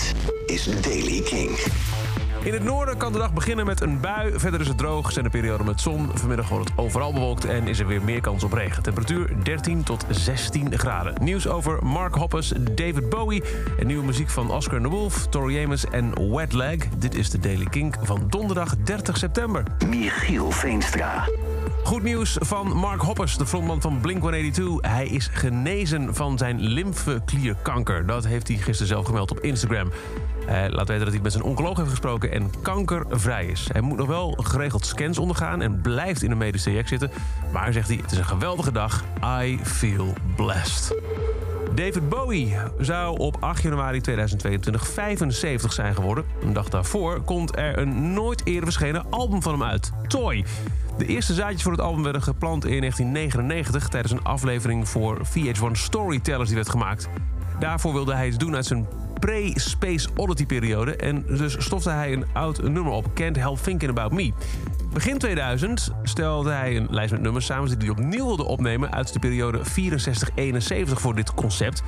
Dit is Daily King. In het noorden kan de dag beginnen met een bui. Verder is het droog, zijn er perioden met zon. Vanmiddag wordt het overal bewolkt en is er weer meer kans op regen. Temperatuur 13 tot 16 graden. Nieuws over Mark Hoppus, David Bowie... en nieuwe muziek van Oscar the Wolf, Tori Amos en Wet Leg. Dit is de Daily Kink van donderdag 30 september. Michiel Veenstra. Goed nieuws van Mark Hoppers, de frontman van Blink-182. Hij is genezen van zijn lymfeklierkanker. Dat heeft hij gisteren zelf gemeld op Instagram. Hij laat weten dat hij met zijn oncoloog heeft gesproken en kankervrij is. Hij moet nog wel geregeld scans ondergaan en blijft in een medisch traject zitten. Maar zegt hij, het is een geweldige dag. I feel blessed. David Bowie zou op 8 januari 2022 75 zijn geworden. Een dag daarvoor komt er een nooit eerder verschenen album van hem uit. Toy. De eerste zaadjes voor het album werden geplant in 1999... tijdens een aflevering voor VH1 Storytellers die werd gemaakt. Daarvoor wilde hij iets doen uit zijn pre-Space Oddity-periode... en dus stofte hij een oud nummer op, Can't Help Thinking About Me. Begin 2000 stelde hij een lijst met nummers samen... die hij opnieuw wilde opnemen uit de periode 64-71 voor dit concept...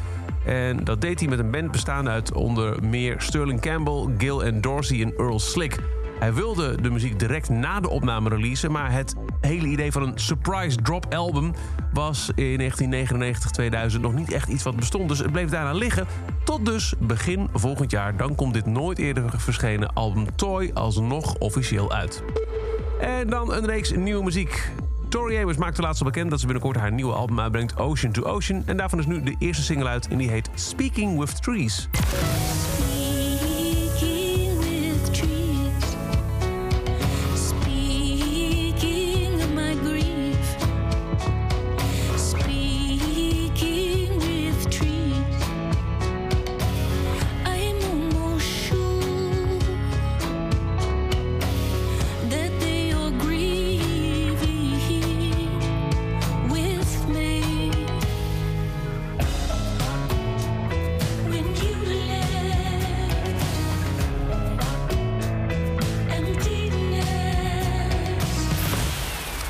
En dat deed hij met een band bestaande uit onder meer Sterling Campbell, Gil and Dorsey en Earl Slick. Hij wilde de muziek direct na de opname releasen, maar het hele idee van een surprise drop album was in 1999-2000 nog niet echt iets wat bestond. Dus het bleef daarna liggen. Tot dus begin volgend jaar. Dan komt dit nooit eerder verschenen album Toy alsnog officieel uit. En dan een reeks nieuwe muziek. Tori Amos maakte laatst al bekend dat ze binnenkort haar nieuwe album uitbrengt, Ocean to Ocean. En daarvan is nu de eerste single uit en die heet Speaking with Trees.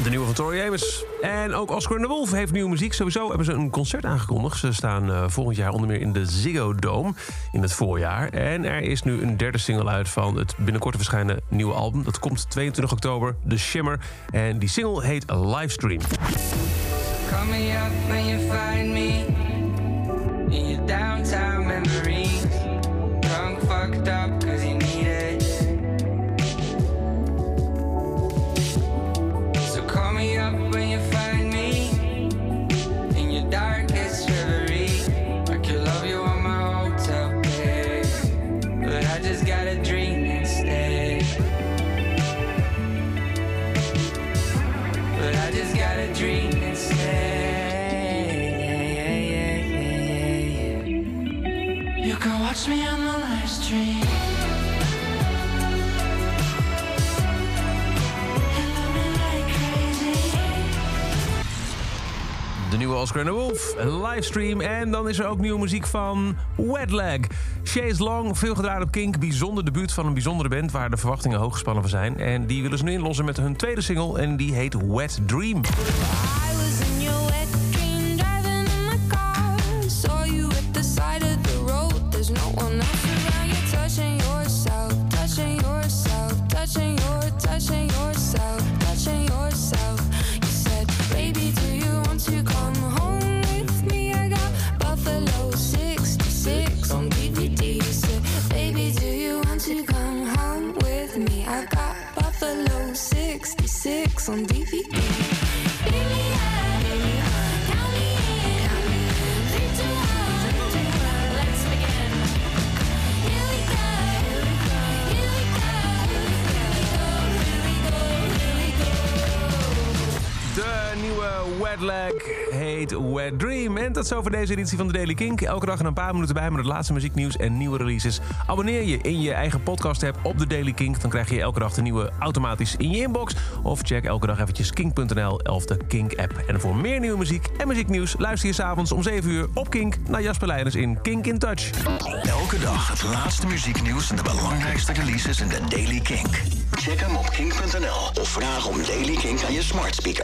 De nieuwe van Tori Amos. En ook Oscar de Wolf heeft nieuwe muziek. Sowieso hebben ze een concert aangekondigd. Ze staan eh, volgend jaar onder meer in de Ziggo Dome in het voorjaar. En er is nu een derde single uit van het binnenkort verschijnen nieuwe album. Dat komt 22 oktober, The Shimmer. En die single heet Livestream. Call me up when you find me in your downtown watch me on the. De nieuwe Oscar de Wolf, een livestream. En dan is er ook nieuwe muziek van Wetlag. Chase Long, veel gedraaid op Kink. Bijzonder debuut van een bijzondere band waar de verwachtingen hoog gespannen van zijn. En die willen ze nu inlossen met hun tweede single en die heet Wet Dream. On DVD. Wetlag heet Wet Dream. En tot zover deze editie van de Daily Kink. Elke dag een paar minuten bij met het laatste muzieknieuws en nieuwe releases. Abonneer je in je eigen podcast app op de Daily Kink. Dan krijg je elke dag de nieuwe automatisch in je inbox. Of check elke dag eventjes kink.nl of de Kink app. En voor meer nieuwe muziek en muzieknieuws luister je s'avonds om 7 uur op Kink naar Jasper Leiders in Kink in Touch. Elke dag het laatste muzieknieuws en de belangrijkste releases in de Daily Kink. Check hem op kink.nl of vraag om Daily Kink aan je smart speaker.